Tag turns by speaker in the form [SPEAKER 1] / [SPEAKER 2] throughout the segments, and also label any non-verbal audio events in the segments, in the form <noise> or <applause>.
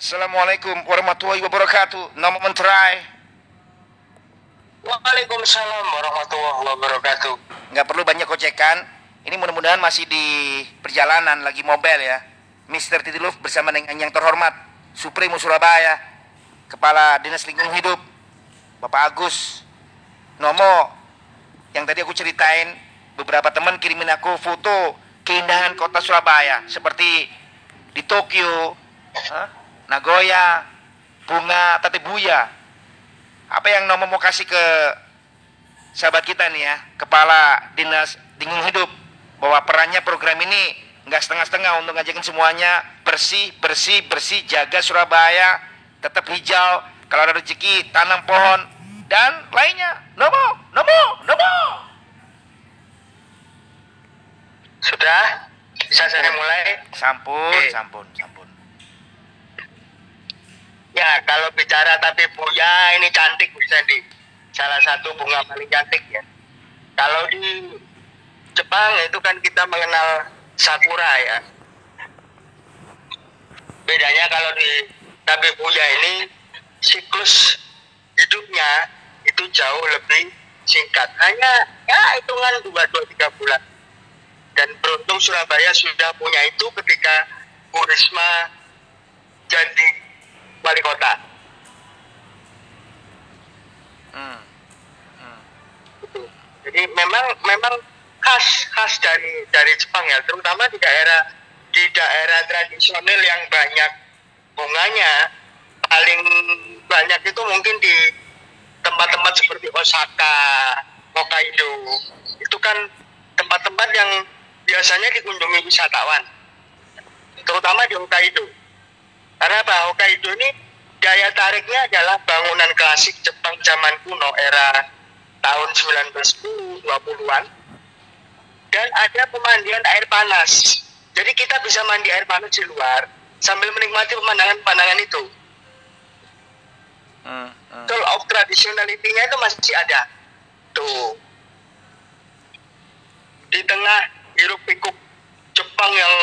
[SPEAKER 1] Assalamualaikum warahmatullahi wabarakatuh. Nama Menteri.
[SPEAKER 2] Waalaikumsalam warahmatullahi wabarakatuh.
[SPEAKER 1] Nggak perlu banyak kocekan. Ini mudah-mudahan masih di perjalanan lagi mobil ya. Mr. Titiluf bersama dengan yang terhormat Supremo Surabaya, Kepala Dinas Lingkungan Hidup, Bapak Agus Nomo. Yang tadi aku ceritain, beberapa teman kirimin aku foto keindahan kota Surabaya seperti di Tokyo, Hah? Nagoya, bunga Tatebuya. Apa yang Nomo mau kasih ke sahabat kita nih ya, Kepala Dinas Lingkungan Hidup, bahwa perannya program ini nggak setengah-setengah untuk ngajakin semuanya bersih, bersih, bersih, jaga Surabaya, tetap hijau. Kalau ada rezeki, tanam pohon dan lainnya. Nomo, Nomo, Nomo.
[SPEAKER 2] Sudah? Bisa saya mulai?
[SPEAKER 1] Sampun, sampun, sampun.
[SPEAKER 2] Ya, kalau bicara tapi Buya ini cantik Bu Sandy. Salah satu bunga paling cantik ya. Kalau di Jepang itu kan kita mengenal sakura ya. Bedanya kalau di Tabe Buya ini siklus hidupnya itu jauh lebih singkat. Hanya ya hitungan 2 2 3 bulan. Dan beruntung Surabaya sudah punya itu ketika Bu Risma jadi wali kota.
[SPEAKER 1] Hmm.
[SPEAKER 2] Gitu. Jadi memang memang khas khas dari dari Jepang ya, terutama di daerah di daerah tradisional yang banyak bunganya paling banyak itu mungkin di tempat-tempat seperti Osaka, Hokkaido. Itu kan tempat-tempat yang biasanya dikunjungi wisatawan. Terutama di Hokkaido. Karena apa? Hokkaido ini daya tariknya adalah bangunan klasik Jepang zaman kuno era tahun 1910 20-an dan ada pemandian air panas. Jadi kita bisa mandi air panas di luar sambil menikmati pemandangan-pemandangan itu.
[SPEAKER 1] Hmm, hmm.
[SPEAKER 2] Tool of traditionality-nya itu masih ada. Tuh. Di tengah hiruk pikuk Jepang yang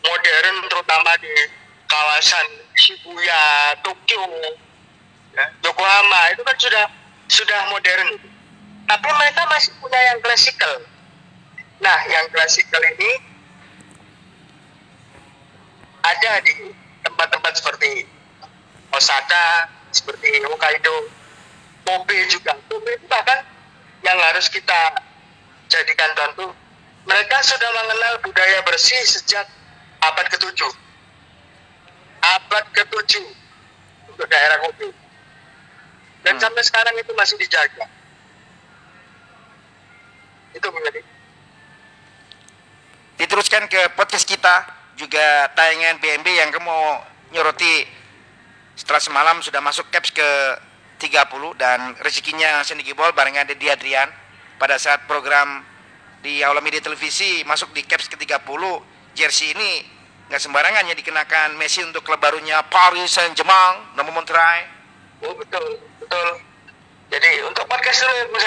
[SPEAKER 2] modern terutama di kawasan Shibuya, Tokyo, ya, Yokohama itu kan sudah sudah modern. Tapi mereka masih punya yang klasikal. Nah, yang klasikal ini ada di tempat-tempat seperti Osaka, seperti Hokkaido, Kobe juga. Kobe itu bahkan yang harus kita jadikan contoh. Mereka sudah mengenal budaya bersih sejak abad ke-7. Abad ke-7 untuk daerah Kobe. Dan
[SPEAKER 1] Hmm.
[SPEAKER 2] sampai sekarang itu masih dijaga. Itu menjadi
[SPEAKER 1] Diteruskan ke podcast kita juga tayangan BMB yang kamu nyoroti setelah semalam sudah masuk caps ke 30 dan rezekinya Sandy Gibol barengan Dedi Adrian pada saat program di Aula Media Televisi masuk di caps ke 30 jersey ini nggak sembarangan ya dikenakan Messi untuk klub barunya Paris Saint-Germain nomor Montreal
[SPEAKER 2] Oh betul, betul. Jadi untuk podcast dulu ya Bu.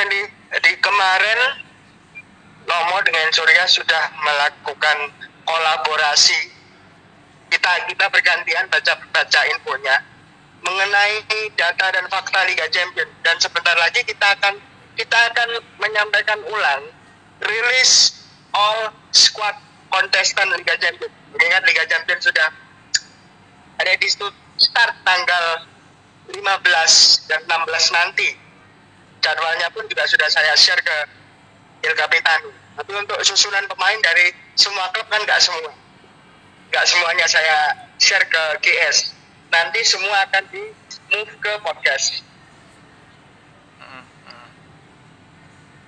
[SPEAKER 2] Jadi kemarin Nomo dengan Surya sudah melakukan kolaborasi. Kita kita bergantian baca baca infonya mengenai data dan fakta Liga Champions dan sebentar lagi kita akan kita akan menyampaikan ulang rilis all squad kontestan Liga Champions. Mengingat Liga Champions sudah ada di start tanggal 15 dan 16 nanti. Jadwalnya pun juga sudah saya share ke Il Capitano. Tapi untuk susunan pemain dari semua klub kan nggak semua. Nggak semuanya saya share ke GS. Nanti semua akan di move ke podcast.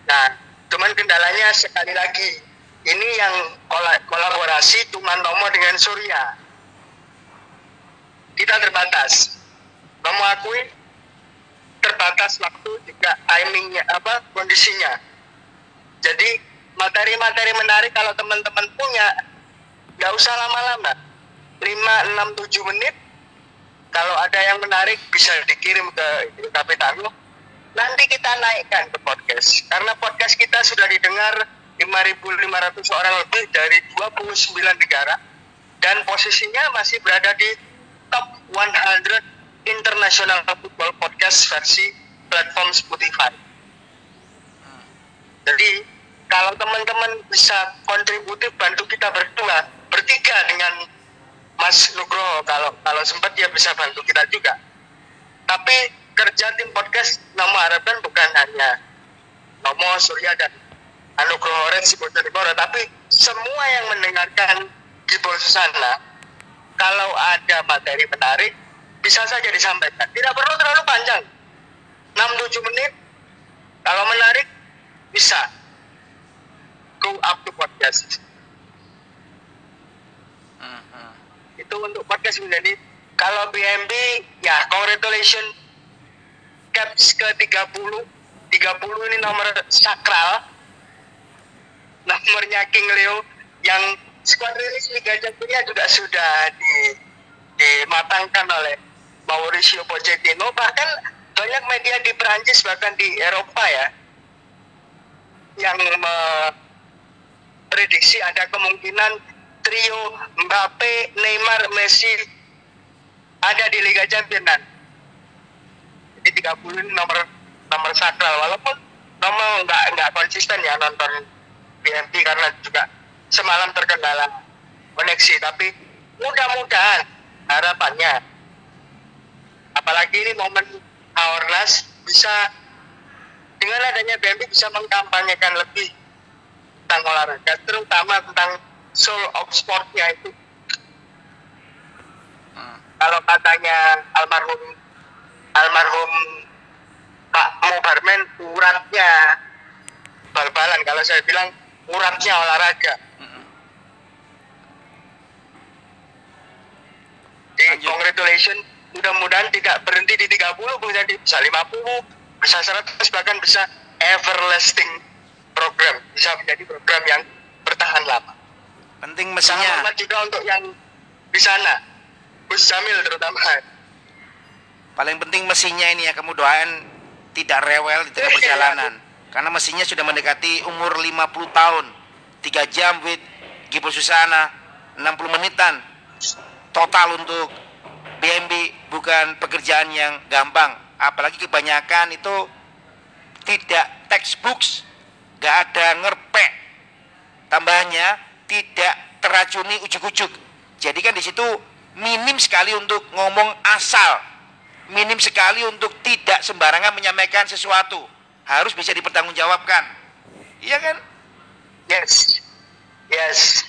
[SPEAKER 2] Nah, cuman kendalanya sekali lagi. Ini yang kola- kolaborasi cuma Nomo dengan Surya. Kita terbatas. Nomo akui terbatas waktu juga timingnya apa kondisinya. Jadi materi-materi menarik kalau teman-teman punya nggak usah lama-lama. 5, 6, 7 menit kalau ada yang menarik bisa dikirim ke Kapitano nanti kita naikkan ke podcast karena podcast kita sudah didengar 5.500 orang lebih dari 29 negara dan posisinya masih berada di top 100 international football podcast versi platform Spotify. Jadi kalau teman-teman bisa kontributif bantu kita berdua bertiga dengan Mas Nugroho kalau kalau sempat dia bisa bantu kita juga. Tapi kerja tim podcast Nomo harapkan bukan hanya Nomo Surya dan Anugroho Orange Bojonegoro tapi semua yang mendengarkan Gibol Susana kalau ada materi menarik bisa saja disampaikan. Tidak perlu terlalu panjang. 6-7 menit kalau menarik bisa go up to podcast.
[SPEAKER 1] Mhm.
[SPEAKER 2] itu untuk podcast menjadi kalau BMB ya congratulations caps ke 30 30 ini nomor sakral nomornya King Leo yang squad rilis Liga Champions juga sudah di, dimatangkan oleh Mauricio Pochettino bahkan banyak media di Perancis bahkan di Eropa ya yang memprediksi ada kemungkinan trio Mbappe, Neymar, Messi ada di Liga Champions. Jadi 30 ini nomor nomor sakral walaupun nomor nggak nggak konsisten ya nonton BMP karena juga semalam terkendala koneksi tapi mudah-mudahan harapannya apalagi ini momen Aornas bisa dengan adanya BMP bisa mengkampanyekan lebih tentang olahraga terutama tentang soul of sportnya itu
[SPEAKER 1] Hmm.
[SPEAKER 2] kalau katanya almarhum almarhum Pak Mubarmen uratnya bal-balan kalau saya bilang uratnya olahraga
[SPEAKER 1] Mhm.
[SPEAKER 2] di congratulations mudah-mudahan tidak berhenti di 30 Bung Jadi bisa 50 bisa 100 bahkan bisa everlasting program bisa menjadi program yang bertahan lama
[SPEAKER 1] Penting
[SPEAKER 2] Salam
[SPEAKER 1] mestinya.
[SPEAKER 2] hormat juga untuk yang di sana Gus Jamil terutama
[SPEAKER 1] Paling penting mesinnya ini ya kamu doain tidak rewel di tengah perjalanan. Karena mesinnya sudah mendekati umur 50 tahun. 3 jam with Gipo Susana 60 menitan. Total untuk BMB bukan pekerjaan yang gampang. Apalagi kebanyakan itu tidak textbooks, gak ada ngerpek. Tambahnya tidak teracuni ujuk-ujuk. Jadi kan di situ minim sekali untuk ngomong asal. Minim sekali untuk tidak sembarangan menyampaikan sesuatu. Harus bisa dipertanggungjawabkan. Iya kan?
[SPEAKER 2] yes yes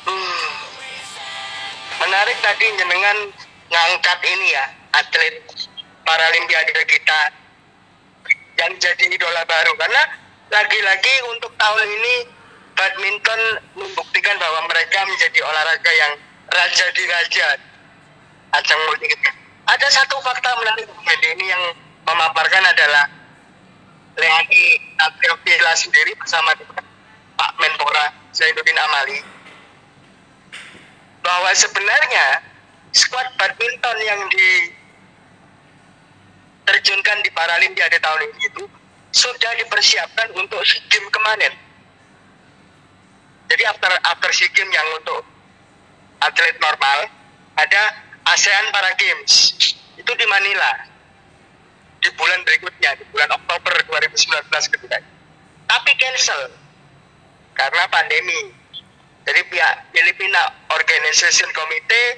[SPEAKER 2] Hmm. menarik tadi jenengan ngangkat ini ya atlet paralimpiade kita yang jadi idola baru karena lagi-lagi untuk tahun ini badminton membuktikan bahwa mereka menjadi olahraga yang raja di raja ajang multi ada satu fakta menarik jadi ini yang memaparkan adalah Leani Atriopila sendiri bersama dengan Pak Menpora Zainuddin Amali bahwa sebenarnya skuad badminton yang diterjunkan di Paralimpiade tahun ini itu sudah dipersiapkan untuk SEA Games kemarin. Jadi after after SEA Games yang untuk atlet normal ada ASEAN Para Games. Itu di Manila. Di bulan berikutnya di bulan Oktober 2019 ketika tapi cancel. Karena pandemi. Jadi pihak Filipina Organization Committee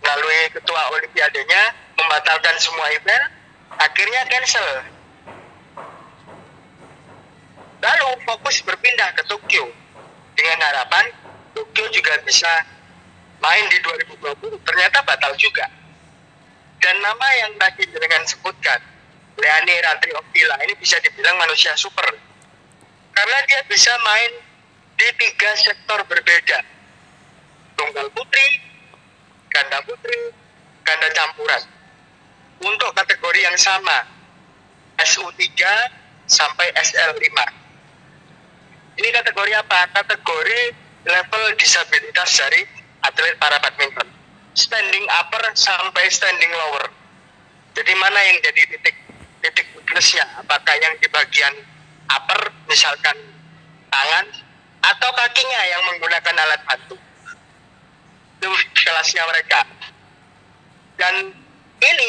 [SPEAKER 2] melalui ketua olimpiadenya membatalkan semua event akhirnya cancel. Lalu fokus berpindah ke Tokyo. Dengan harapan Tokyo juga bisa main di 2020 ternyata batal juga. Dan nama yang tadi dengan sebutkan Leani Ratri Oktila ini bisa dibilang manusia super. Karena dia bisa main di tiga sektor berbeda. Tunggal putri ganda putri ganda campuran. Untuk kategori yang sama SU3 sampai SL5 ini kategori apa? kategori level disabilitas dari atlet para badminton standing upper sampai standing lower. Jadi mana yang jadi titik titik weaknessnya? Apakah yang di bagian upper misalkan tangan atau kakinya yang menggunakan alat bantu. Itu kelasnya mereka. Dan ini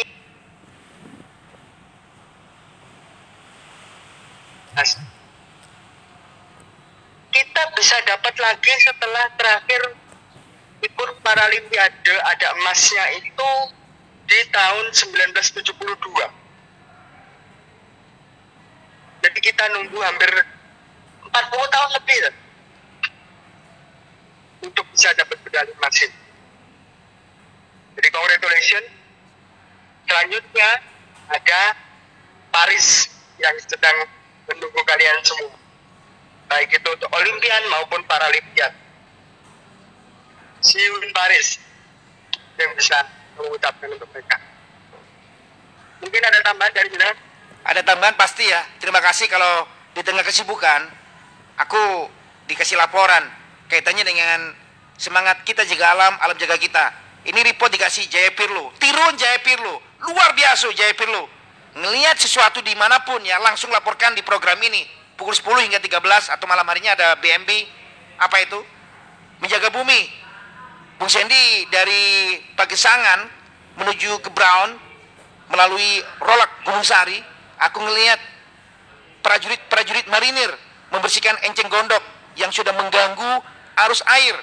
[SPEAKER 2] kita bisa dapat lagi setelah terakhir ikut Paralimpiade ada emasnya itu di tahun 1972. Jadi kita nunggu hampir 40 tahun lebih ya, untuk bisa dapat medali emas ini. Jadi congratulations. Selanjutnya ada Paris yang sedang menunggu kalian semua. Baik itu untuk Olimpian maupun Paralimpian. See you Paris. Yang bisa mengucapkan untuk mereka. Mungkin ada tambahan dari Bina?
[SPEAKER 1] Ada tambahan pasti ya. Terima kasih kalau di tengah kesibukan aku dikasih laporan kaitannya dengan semangat kita jaga alam, alam jaga kita. Ini report dikasih Jaya Pirlo, Tirun Jaya Pirlo, luar biasa Jaya Pirlo. Ngelihat sesuatu di mana pun ya langsung laporkan di program ini pukul 10 hingga 13 atau malam harinya ada BMB apa itu menjaga bumi. Bung Sandy dari Pagesangan menuju ke Brown melalui Rolak Gunung Sari, aku ngelihat prajurit-prajurit marinir membersihkan enceng gondok yang sudah mengganggu arus air.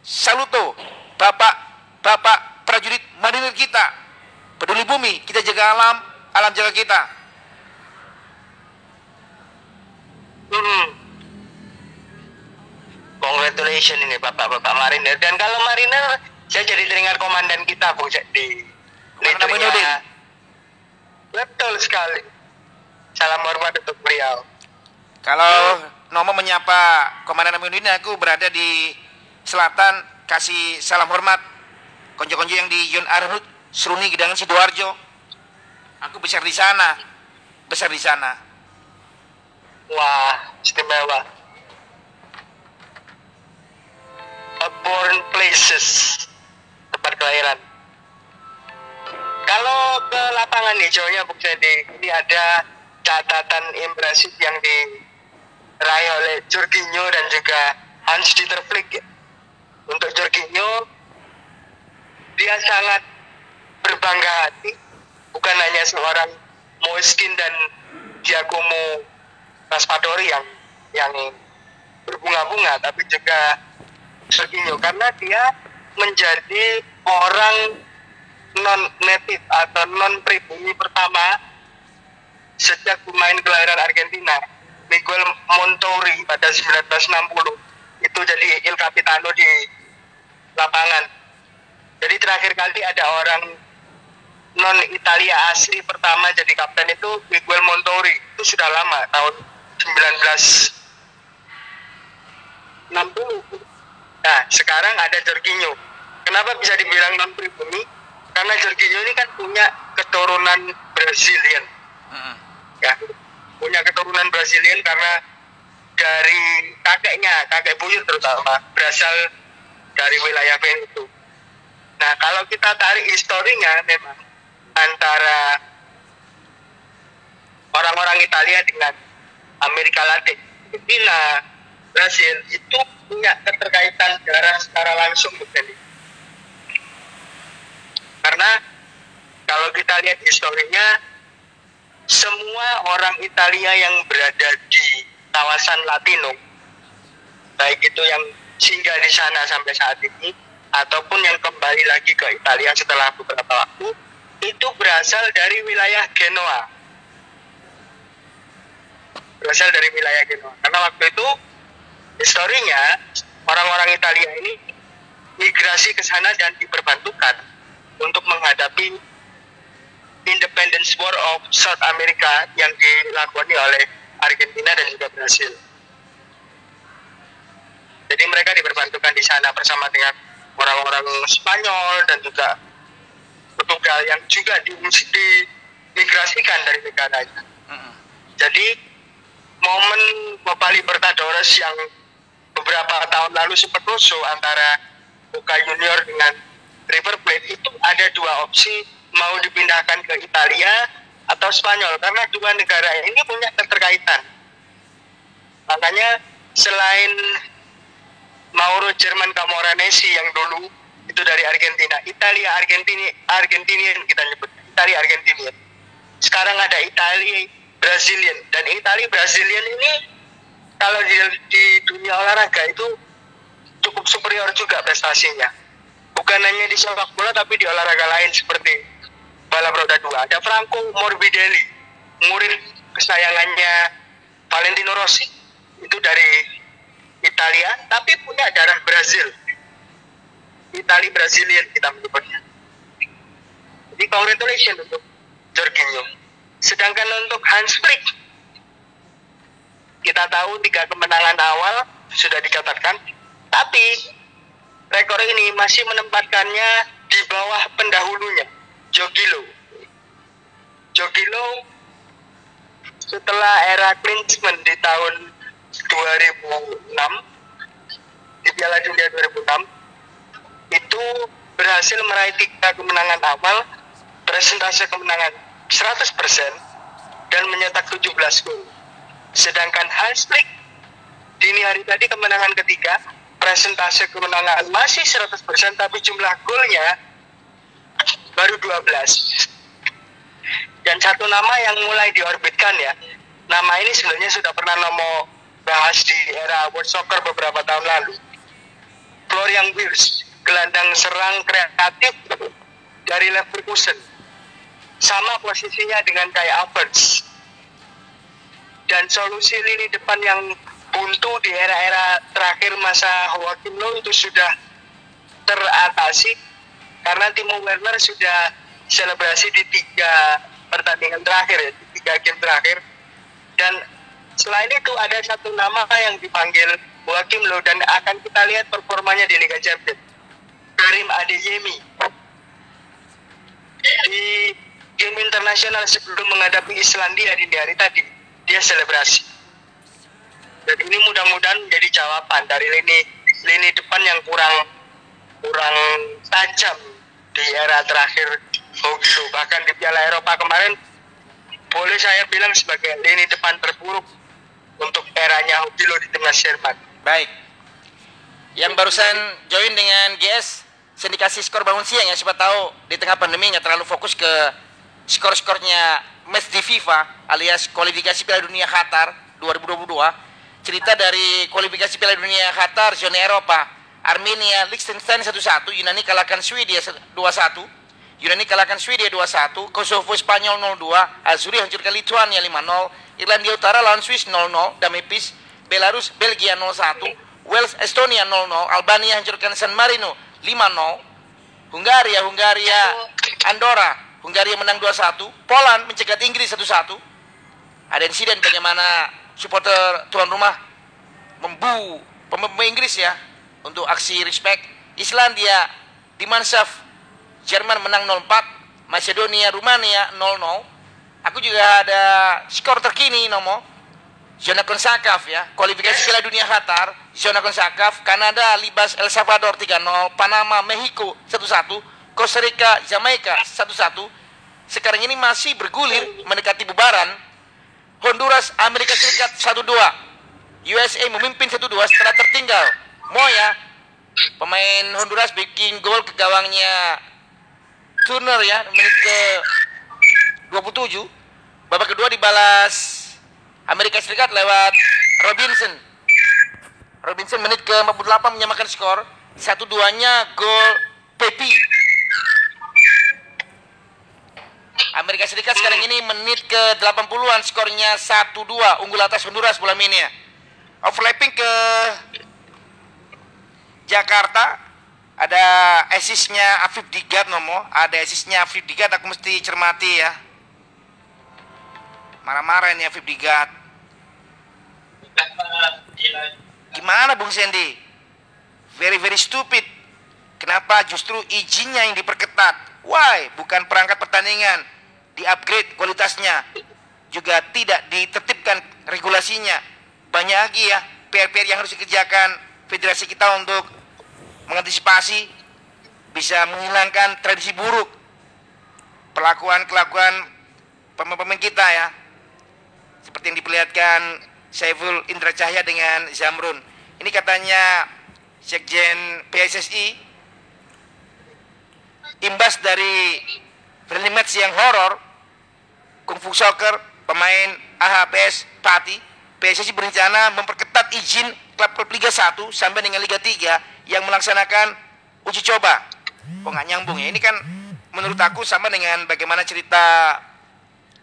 [SPEAKER 1] Saluto, Bapak Bapak prajurit marinir kita. Peduli bumi, kita jaga alam, alam jaga kita.
[SPEAKER 2] Hmm. Congratulations ini bapak-bapak marinir. Dan kalau marinir, saya jadi teringat komandan kita Bu di.
[SPEAKER 1] Aminuddin.
[SPEAKER 2] Betul sekali. Salam hormat untuk beliau.
[SPEAKER 1] Kalau Nomo menyapa Komandan Aminuddin, aku berada di selatan kasih salam hormat konjo-konjo yang di Yun Arhut, Seruni, Gedangan, Sidoarjo. Aku besar di sana, besar di sana.
[SPEAKER 2] Wah, istimewa. Born places, tempat kelahiran. Kalau ke lapangan hijaunya Bung Jadi, ini ada catatan impresif yang diraih oleh Jorginho dan juga Hans Dieter Flick. ya. Untuk Jorginho, dia sangat berbangga hati, bukan hanya seorang Moiskin dan Giacomo Raspadori yang yang berbunga-bunga, tapi juga Jorginho karena dia menjadi orang non native atau non pribumi pertama sejak pemain kelahiran Argentina Miguel Montori pada 1960 itu jadi Il Capitano di lapangan. Jadi terakhir kali ada orang non Italia asli pertama jadi kapten itu Miguel Montori itu sudah lama tahun 1960. Nah sekarang ada Jorginho. Kenapa bisa dibilang non pribumi? Karena Jorginho ini kan punya keturunan Brazilian
[SPEAKER 1] Mm-mm.
[SPEAKER 2] ya punya keturunan Brazilian karena dari kakeknya kakek buyut terutama berasal dari wilayah Veneto. Nah kalau kita tarik historinya memang antara orang-orang Italia dengan Amerika Latin, Filipina, Brasil itu punya keterkaitan darah secara langsung bukan? Karena kalau kita lihat historinya semua orang Italia yang berada di kawasan Latino, baik itu yang singgah di sana sampai saat ini, ataupun yang kembali lagi ke Italia setelah beberapa waktu, itu berasal dari wilayah Genoa. Berasal dari wilayah Genoa. Karena waktu itu, historinya, orang-orang Italia ini migrasi ke sana dan diperbantukan untuk menghadapi Independence War of South America yang dilakoni oleh Argentina dan juga Brasil. Jadi mereka diperbantukan di sana bersama dengan orang-orang Spanyol dan juga Portugal yang juga dimigrasikan dari negaranya. Jadi momen Bapak Libertadores yang beberapa tahun lalu sempat rusuh antara Boca Junior dengan River Plate itu ada dua opsi mau dipindahkan ke Italia atau Spanyol karena dua negara ini punya keterkaitan. Makanya selain Mauro Jerman Camoranesi yang dulu itu dari Argentina, Italia Argentina Argentinian kita nyebut Italia Argentinian. Sekarang ada Italia Brazilian dan Italia Brazilian ini kalau di, di dunia olahraga itu cukup superior juga prestasinya. Bukan hanya di sepak bola tapi di olahraga lain seperti balap roda dua. Ada Franco Morbidelli, murid kesayangannya Valentino Rossi itu dari Italia tapi punya darah Brazil Itali Brazilian kita menyebutnya jadi congratulations untuk Jorginho sedangkan untuk Hans Flick kita tahu tiga kemenangan awal sudah dicatatkan tapi rekor ini masih menempatkannya di bawah pendahulunya Jogilo. Jogilo setelah era Klinsmann di tahun 2006 di Piala Dunia 2006 itu berhasil meraih tiga kemenangan awal presentase kemenangan 100% dan mencetak 17 gol sedangkan Hans Flick dini hari tadi kemenangan ketiga presentase kemenangan masih 100% tapi jumlah golnya baru 12 dan satu nama yang mulai diorbitkan ya nama ini sebenarnya sudah pernah nomo bahas di era World Soccer beberapa tahun lalu. Florian Wirtz gelandang serang kreatif dari Leverkusen. Sama posisinya dengan kayak Havertz dan solusi lini depan yang buntu di era-era terakhir masa Joachim Low itu sudah teratasi karena Timo Werner sudah selebrasi di tiga pertandingan terakhir ya, tiga game terakhir. Dan selain itu ada satu nama yang dipanggil Joachim Low dan akan kita lihat performanya di Liga Champions. Karim Adeyemi. Di game internasional sebelum menghadapi Islandia di hari tadi, dia selebrasi. Dan ini mudah-mudahan menjadi jawaban dari lini lini depan yang kurang kurang tajam di era terakhir Hogilo bahkan di Piala Eropa kemarin boleh saya bilang sebagai lini depan terburuk untuk eranya Hogilo di timnas Jerman.
[SPEAKER 1] Baik. Yang barusan join dengan GS, sindikasi skor bangun siang ya, siapa tahu di tengah pandemi nggak terlalu fokus ke skor-skornya match di FIFA alias kualifikasi Piala Dunia Qatar 2022. Cerita dari kualifikasi Piala Dunia Qatar zona Eropa. Armenia, Liechtenstein 1-1, Yunani kalahkan Swedia 2-1, Yunani kalahkan Swedia 2-1, Kosovo Spanyol 0-2, Azuri hancurkan Lithuania 5-0, Irlandia Utara lawan Swiss 0-0, Damepis, Belarus Belgia 0-1, Wales Estonia 0-0, Albania hancurkan San Marino 5-0, Hungaria Hungaria Andorra Hungaria menang 2-1, Poland mencegat Inggris 1-1. Ada insiden bagaimana supporter tuan rumah membu pemain Inggris ya untuk aksi respect. Islandia di Mansaf Jerman menang 0-4, Macedonia Rumania 0-0. Aku juga ada skor terkini Nomo. Zona Konsakaf ya, kualifikasi Piala Dunia Qatar, zona Konsakaf, Kanada libas El Salvador 3-0, Panama Mexico 1-1, Costa Rica Jamaika 1-1. Sekarang ini masih bergulir mendekati bubaran. Honduras Amerika Serikat 1-2. USA memimpin 1-2 setelah tertinggal. Moya pemain Honduras bikin gol ke gawangnya Turner ya menit ke 27. Babak kedua dibalas Amerika Serikat lewat Robinson. Robinson menit ke 48 menyamakan skor. Satu duanya gol Pepi. Amerika Serikat sekarang ini menit ke 80-an skornya 1-2 unggul atas Honduras bola ini ya. Overlapping ke Jakarta. Ada asisnya Afif Digat nomo. Ada asisnya Afif Digat aku mesti cermati ya. Marah-marah ini Afif Digat. Gimana Bung Sandy? Very very stupid. Kenapa justru izinnya yang diperketat why? Bukan perangkat pertandingan. Di upgrade kualitasnya. Juga tidak ditertibkan regulasinya. Banyak lagi ya PR-PR yang harus dikerjakan. Federasi kita untuk mengantisipasi bisa menghilangkan tradisi buruk. Perlakuan kelakuan pemain-pemain kita ya. Seperti yang diperlihatkan Saiful Indra Cahya dengan Zamrun. Ini katanya Sekjen PSSI imbas dari friendly match yang horor Kung Fu Soccer pemain AHPS Pati PSSI berencana memperketat izin klub-klub Liga 1 sampai dengan Liga 3 yang melaksanakan uji coba. Kok nggak nyambung ya? Ini kan menurut aku sama dengan bagaimana cerita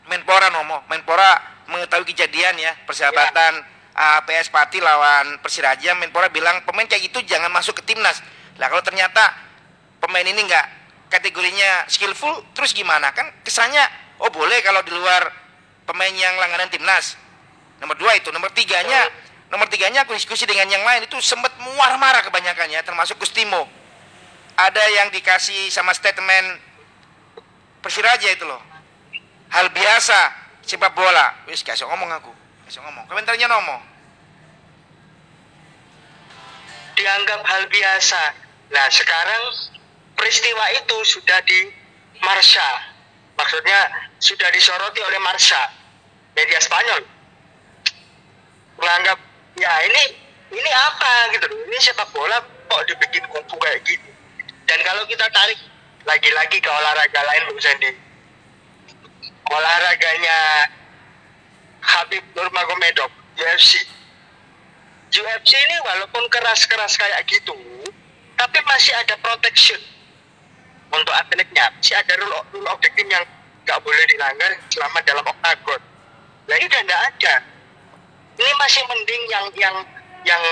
[SPEAKER 1] Menpora Nomo. Menpora mengetahui kejadian ya persahabatan APS Pati lawan Persiraja. Menpora bilang pemain kayak gitu jangan masuk ke timnas. Lah kalau ternyata pemain ini nggak kategorinya skillful, terus gimana? Kan kesannya oh boleh kalau di luar pemain yang langganan timnas. Nomor dua itu, nomor tiganya, nomor tiganya aku diskusi dengan yang lain itu sempat marah-marah kebanyakannya, termasuk Gustimo. Ada yang dikasih sama statement Persiraja itu loh. Hal biasa sepak bola. Wis kasih ngomong aku, kasih ngomong. Komentarnya Nomo.
[SPEAKER 2] dianggap hal biasa. Nah, sekarang peristiwa itu sudah di Marsha. Maksudnya sudah disoroti oleh Marsha, media Spanyol. Menganggap ya ini ini apa gitu. Ini sepak bola kok dibikin kumpul kayak gitu. Dan kalau kita tarik lagi-lagi ke olahraga lain Bung Sandy. Olahraganya Habib Nurmagomedov, UFC. UFC ini walaupun keras-keras kayak gitu, tapi masih ada protection untuk atletnya. Masih ada rule, rule of the game yang nggak boleh dilanggar selama dalam oktagon. Nah ini udah nggak ada. Ini masih mending yang yang yang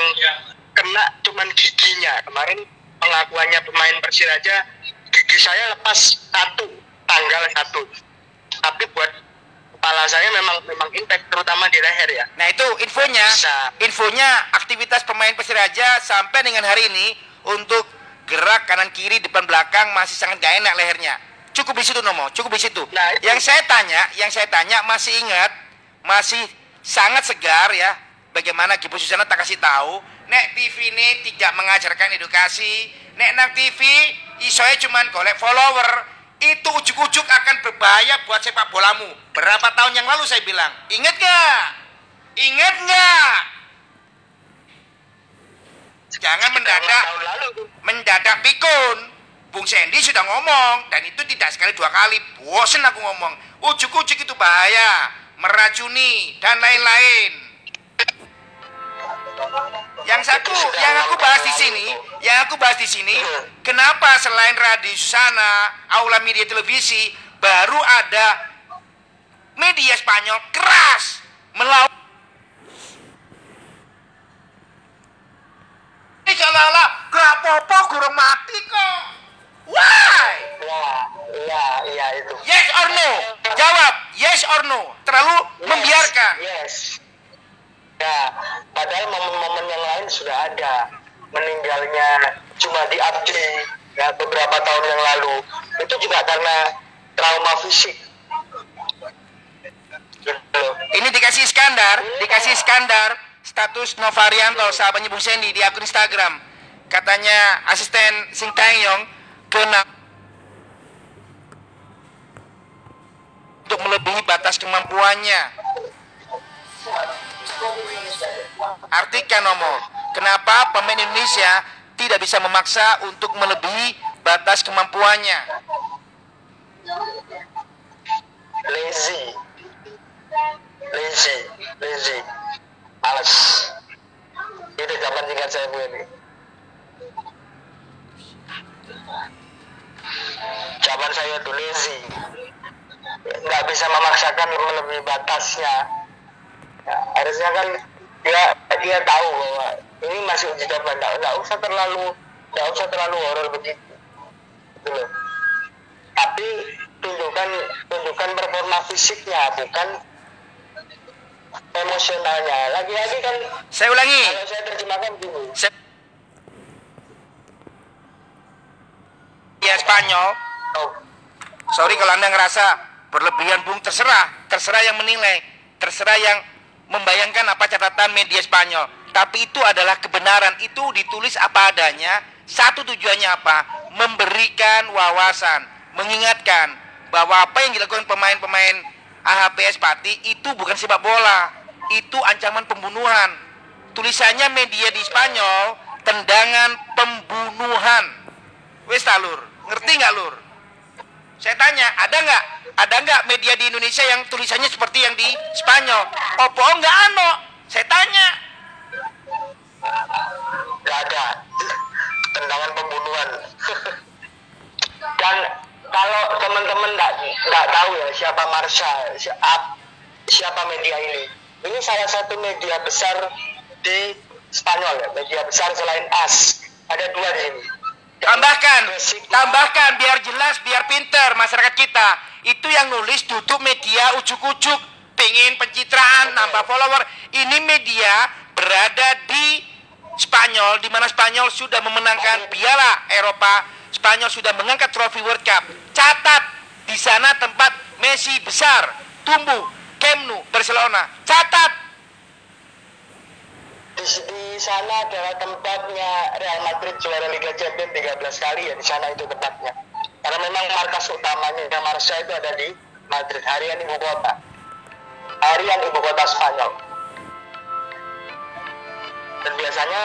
[SPEAKER 2] kena cuman giginya. Kemarin pengakuannya pemain Persiraja, gigi saya lepas satu tanggal satu. Tapi buat kepala saya memang memang impact terutama di leher ya.
[SPEAKER 1] Nah itu infonya,
[SPEAKER 2] Bisa.
[SPEAKER 1] infonya aktivitas pemain Persiraja sampai dengan hari ini untuk gerak kanan kiri depan belakang masih sangat gak enak lehernya. Cukup di situ Nomo, cukup di situ.
[SPEAKER 2] Nah, itu-
[SPEAKER 1] Yang saya tanya, yang saya tanya masih ingat, masih sangat segar ya. Bagaimana Gibu Susana tak kasih tahu, nek TV ini tidak mengajarkan edukasi, nek nang TV isonya cuman golek follower, itu ujuk-ujuk akan berbahaya buat sepak bolamu. Berapa tahun yang lalu saya bilang, ingat gak? Ingat nggak? Jangan mendadak mendadak pikun. Bung Sandy sudah ngomong dan itu tidak sekali dua kali. Bosen aku ngomong. Ujuk-ujuk itu bahaya, meracuni dan lain-lain. Yang satu, yang aku bahas di sini, yang aku bahas di sini, kenapa selain Radio Susana, Aula Media Televisi, baru ada media Spanyol keras melawan Ini seolah-olah gak apa-apa gurung mati kok. Why?
[SPEAKER 2] Ya, iya, iya itu.
[SPEAKER 1] Yes or no? Jawab yes or no. Terlalu
[SPEAKER 2] Yes,
[SPEAKER 1] membiarkan.
[SPEAKER 2] Yes. Ya, padahal momen-momen yang lain sudah ada. Meninggalnya cuma di update ya beberapa tahun yang lalu. Itu juga karena trauma fisik. Gitu.
[SPEAKER 1] Ini dikasih Iskandar, dikasih Iskandar status Novarianto sahabatnya Bung Sandy di akun Instagram. Katanya asisten Sing Taeyong kena untuk melebihi batas kemampuannya. Artikan nomor, kenapa pemain Indonesia tidak bisa memaksa untuk melebihi batas kemampuannya?
[SPEAKER 2] Lazy. Lazy. Lazy. Males. Itu singkat saya Bu ini. Zaman saya tuh lazy. Nggak bisa memaksakan melebihi batasnya. Ya, harusnya kan dia dia tahu bahwa ini masih uji coba nggak, nggak usah terlalu nggak usah terlalu horor begitu gitu tapi tunjukkan tunjukkan performa fisiknya bukan emosionalnya lagi-lagi kan
[SPEAKER 1] Saya ulangi,
[SPEAKER 2] kalau saya terjemahkan gini
[SPEAKER 1] saya ya Spanyol
[SPEAKER 2] oh,
[SPEAKER 1] Sorry kalau Anda ngerasa berlebihan Bung, terserah. Terserah yang menilai. Terserah yang membayangkan apa catatan media Spanyol. Tapi itu adalah kebenaran. Itu ditulis apa adanya. Satu tujuannya apa? Memberikan wawasan. Mengingatkan bahwa apa yang dilakukan pemain-pemain AHPS Pati itu bukan sepak bola. Itu ancaman pembunuhan. Tulisannya media di Spanyol, tendangan pembunuhan. Wes lur, ngerti nggak lur? Saya tanya, ada nggak? Ada nggak media di Indonesia yang tulisannya seperti yang di Spanyol? Opo nggak ano? Saya tanya.
[SPEAKER 2] Gak ada tendangan pembunuhan. <laughs> Dan kalau teman-teman nggak nggak tahu ya siapa Marsha, siapa media ini. Ini salah satu media besar di Spanyol ya, media besar selain AS. Ada dua di sini.
[SPEAKER 1] Tambahkan, tambahkan biar jelas, biar pinter masyarakat kita. Itu yang nulis duduk media ujuk-ujuk, pengen pencitraan, nambah follower. Ini media berada di Spanyol, di mana Spanyol sudah memenangkan Piala Eropa. Spanyol sudah mengangkat trofi World Cup. Catat di sana tempat Messi besar, tumbuh, Camp Nou, Barcelona. Catat.
[SPEAKER 2] di, di sana adalah tempatnya Real Madrid juara Liga Champions 13 kali ya di sana itu tempatnya. Karena memang markas utamanya Marsha itu ada di Madrid. Harian ibu kota. Harian ibu kota Spanyol. Dan biasanya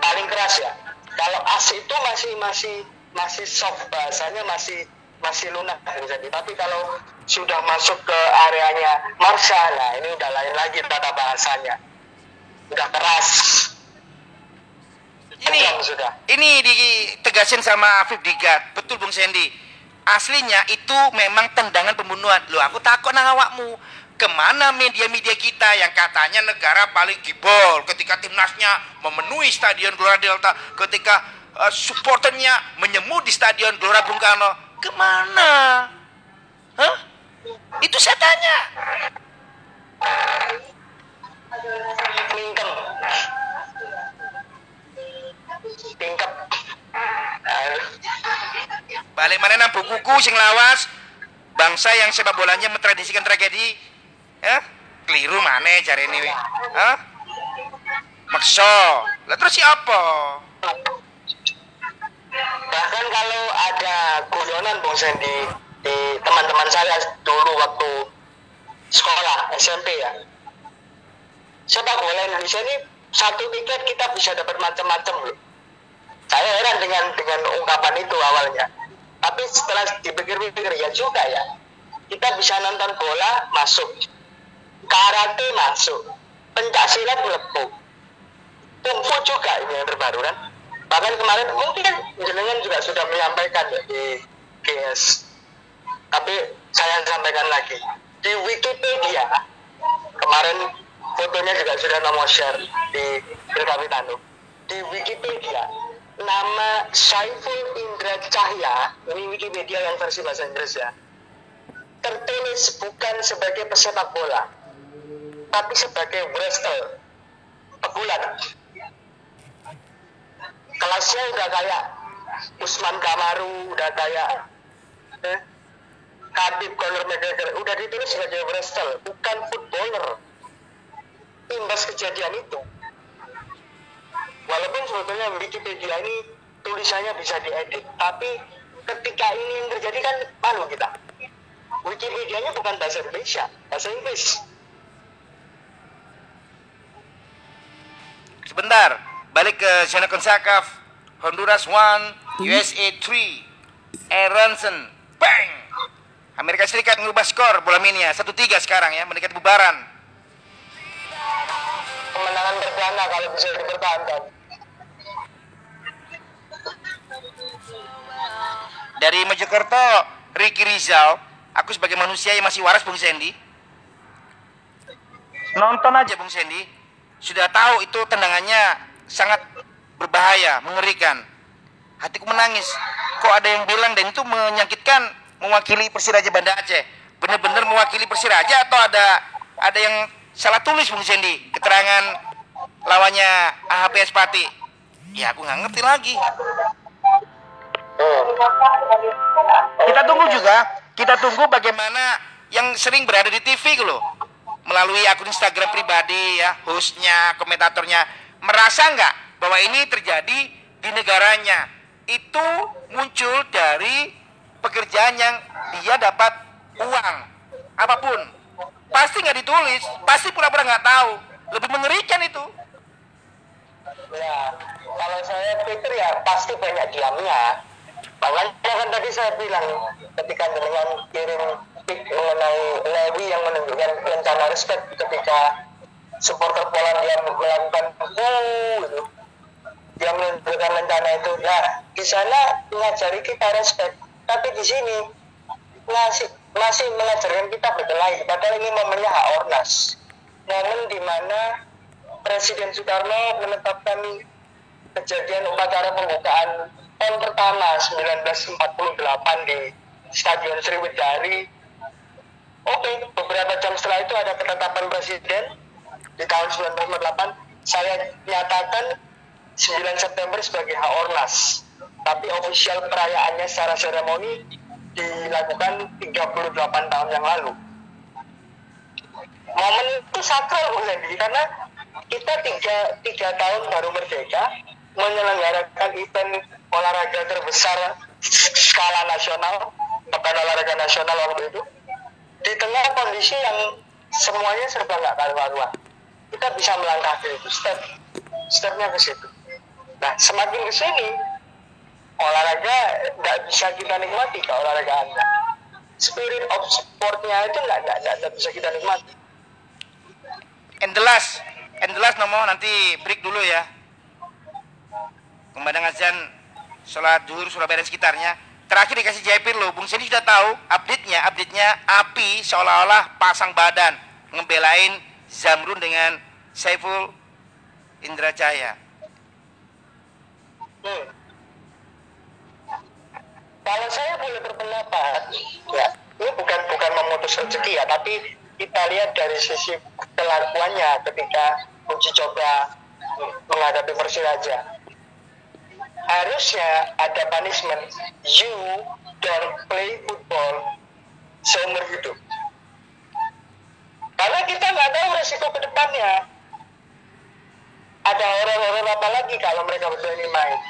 [SPEAKER 2] paling keras ya. Kalau AS itu masih masih masih soft bahasanya masih masih lunak bisa tapi kalau sudah masuk ke areanya Marsha nah ini udah lain lagi tata bahasanya udah keras
[SPEAKER 1] Ini
[SPEAKER 2] sudah
[SPEAKER 1] ini ditegasin sama Afif Digat. Betul Bung Sandy. Aslinya itu memang tendangan pembunuhan. Loh aku takut nang awakmu. Ke mana media-media kita yang katanya negara paling gibol ketika timnasnya memenuhi stadion Gelora Delta, ketika eh, supporternya menyemut di stadion Gelora Bung Karno. Ke mana? Hah? Itu saya tanya. Balik mana nang bukuku sing lawas? Bangsa yang sepak bolanya mentradisikan tragedi. Ya? Keliru mana cari ini Hah? makso lah terus siapa?
[SPEAKER 2] Bahkan kalau ada guyonan Bung Sandy di teman-teman saya dulu waktu sekolah SMP ya. Sepak bola Indonesia ini satu tiket kita bisa dapat macam-macam loh. Saya heran dengan dengan ungkapan itu awalnya tapi setelah dipikir-pikir ya juga ya. Kita bisa nonton bola masuk. Karate masuk. Pencak silat melepuh. Kungfu juga ini yang terbaru kan? Bahkan kemarin mungkin jenengan juga sudah menyampaikan ya di GS tapi saya sampaikan lagi. Di Wikipedia kemarin fotonya juga sudah nomor share di Kapitano di Wikipedia nama Saiful Indra Cahya ini Wikipedia yang versi bahasa Inggris ya. Tertulis bukan sebagai pesepak bola tapi sebagai wrestler pegulat. Kelasnya udah kayak Usman Kamaru udah kayak eh, Khabib Conor McGregor udah ditulis sebagai wrestler bukan footballer. Imbas kejadian itu walaupun sebetulnya Wikipedia ini tulisannya bisa diedit tapi ketika ini yang terjadi kan malu kita. Wikipedia-nya bukan bahasa Indonesia bahasa Inggris.
[SPEAKER 1] Sebentar balik ke Zona Konsakaf. Honduras 1 USA 3 Aronson bang! Amerika Serikat mengubah skor bola minia 1-3 sekarang ya mendekat bubaran.
[SPEAKER 2] Kemenangan perdana kalau bisa dipertahankan
[SPEAKER 1] dari Mojokerto Ricky Rizal aku sebagai manusia yang masih waras Bung Sandy. Nonton aja Bung Sandy. Sudah tahu itu tendangannya sangat berbahaya mengerikan. Hatiku menangis. Kok ada yang bilang dan itu menyakitkan mewakili Persiraja Banda Aceh? Benar-benar mewakili Persiraja atau ada ada yang salah tulis Bung Sandy? Keterangan lawannya AHP Pati. Ya aku nggak ngerti lagi kita tunggu juga kita tunggu bagaimana yang sering berada di TV gitu loh melalui akun Instagram pribadi ya hostnya komentatornya merasa nggak bahwa ini terjadi di negaranya itu muncul dari pekerjaan yang dia dapat uang apa pun Pasti nggak ditulis, pasti pura-pura nggak tahu. Lebih mengerikan itu.
[SPEAKER 2] Ya, kalau saya pikir ya pasti banyak diamnya. Makanya kan tadi saya bilang ketika dengan kirim pic mengenai Lewi yang menunjukkan rencana respect ketika supporter Polandia melakukan gitu. Dia menunjukkan rencana itu. Nah, di sana mengajari kita respect. Tapi di sini masih masih mengajarkan kita berkelahi. Padahal ini momennya hak ornas. Di mana Presiden Soekarno menetapkan kejadian upacara pembukaan PON pertama 1948 di Stadion Sriwedari. Oke, beberapa jam setelah itu ada ketetapan Presiden di tahun 1948. Saya nyatakan 9 September sebagai hak ornas. Tapi official perayaannya secara seremoni dilakukan 38 tahun yang lalu. Momen itu sakral Bu Sandy, karena kita tiga, tiga tahun baru merdeka menyelenggarakan event olahraga terbesar skala nasional pekan olahraga nasional waktu itu di tengah kondisi yang semuanya serba nggak karu-karuan kita bisa melangkah ke itu. Step stepnya ke situ. Nah semakin ke sini olahraga nggak bisa kita nikmati ke olahraga anda. Spirit of sportnya itu nggak nggak bisa kita nikmati.
[SPEAKER 1] And the last, and the last Nomo nanti break dulu ya. Pemandangan azan sholat zuhur Surabaya dan sekitarnya. Terakhir dikasih Jaipir loh, Bung Seni sudah tahu update-nya, update-nya api seolah-olah pasang badan ngebelain Zamrun dengan Saiful Indra Jaya.
[SPEAKER 2] Hmm. Kalau saya boleh berpendapat, ya ini bukan bukan memutus rezeki ya, tapi kita lihat dari sisi kelakuannya ketika uji coba menghadapi Persiraja. Harusnya ada punishment. You don't play football seumur hidup. Karena kita nggak tahu resiko ke depannya. Ada orang-orang apa lagi kalau mereka berdua ini main.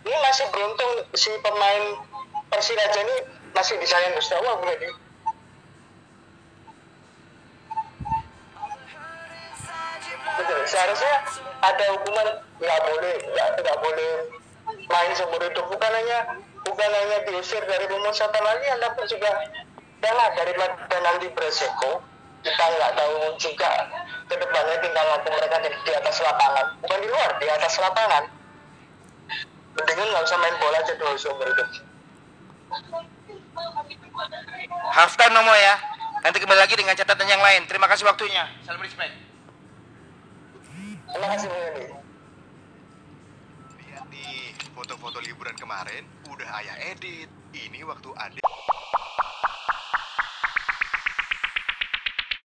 [SPEAKER 2] Ini masih beruntung si pemain Persiraja ini masih disayang Gusti Allah Seharusnya ada hukuman nggak boleh nggak tidak boleh main seumur hidup bukan hanya bukan hanya diusir dari pemusatan lagi anda pun juga jangan daripada nanti beresiko kita nggak tahu juga ke depannya tinggal lampu mereka di, di atas lapangan bukan di luar di atas lapangan mendingan nggak usah main bola aja dulu seumur hidup
[SPEAKER 1] Halftime Nomo ya. Nanti kembali lagi dengan catatan yang lain. Terima kasih waktunya. Salam respect.
[SPEAKER 2] Terima kasih Bu Yandi.
[SPEAKER 3] Lihat nih, foto-foto liburan kemarin udah ayah edit. Ini waktu adek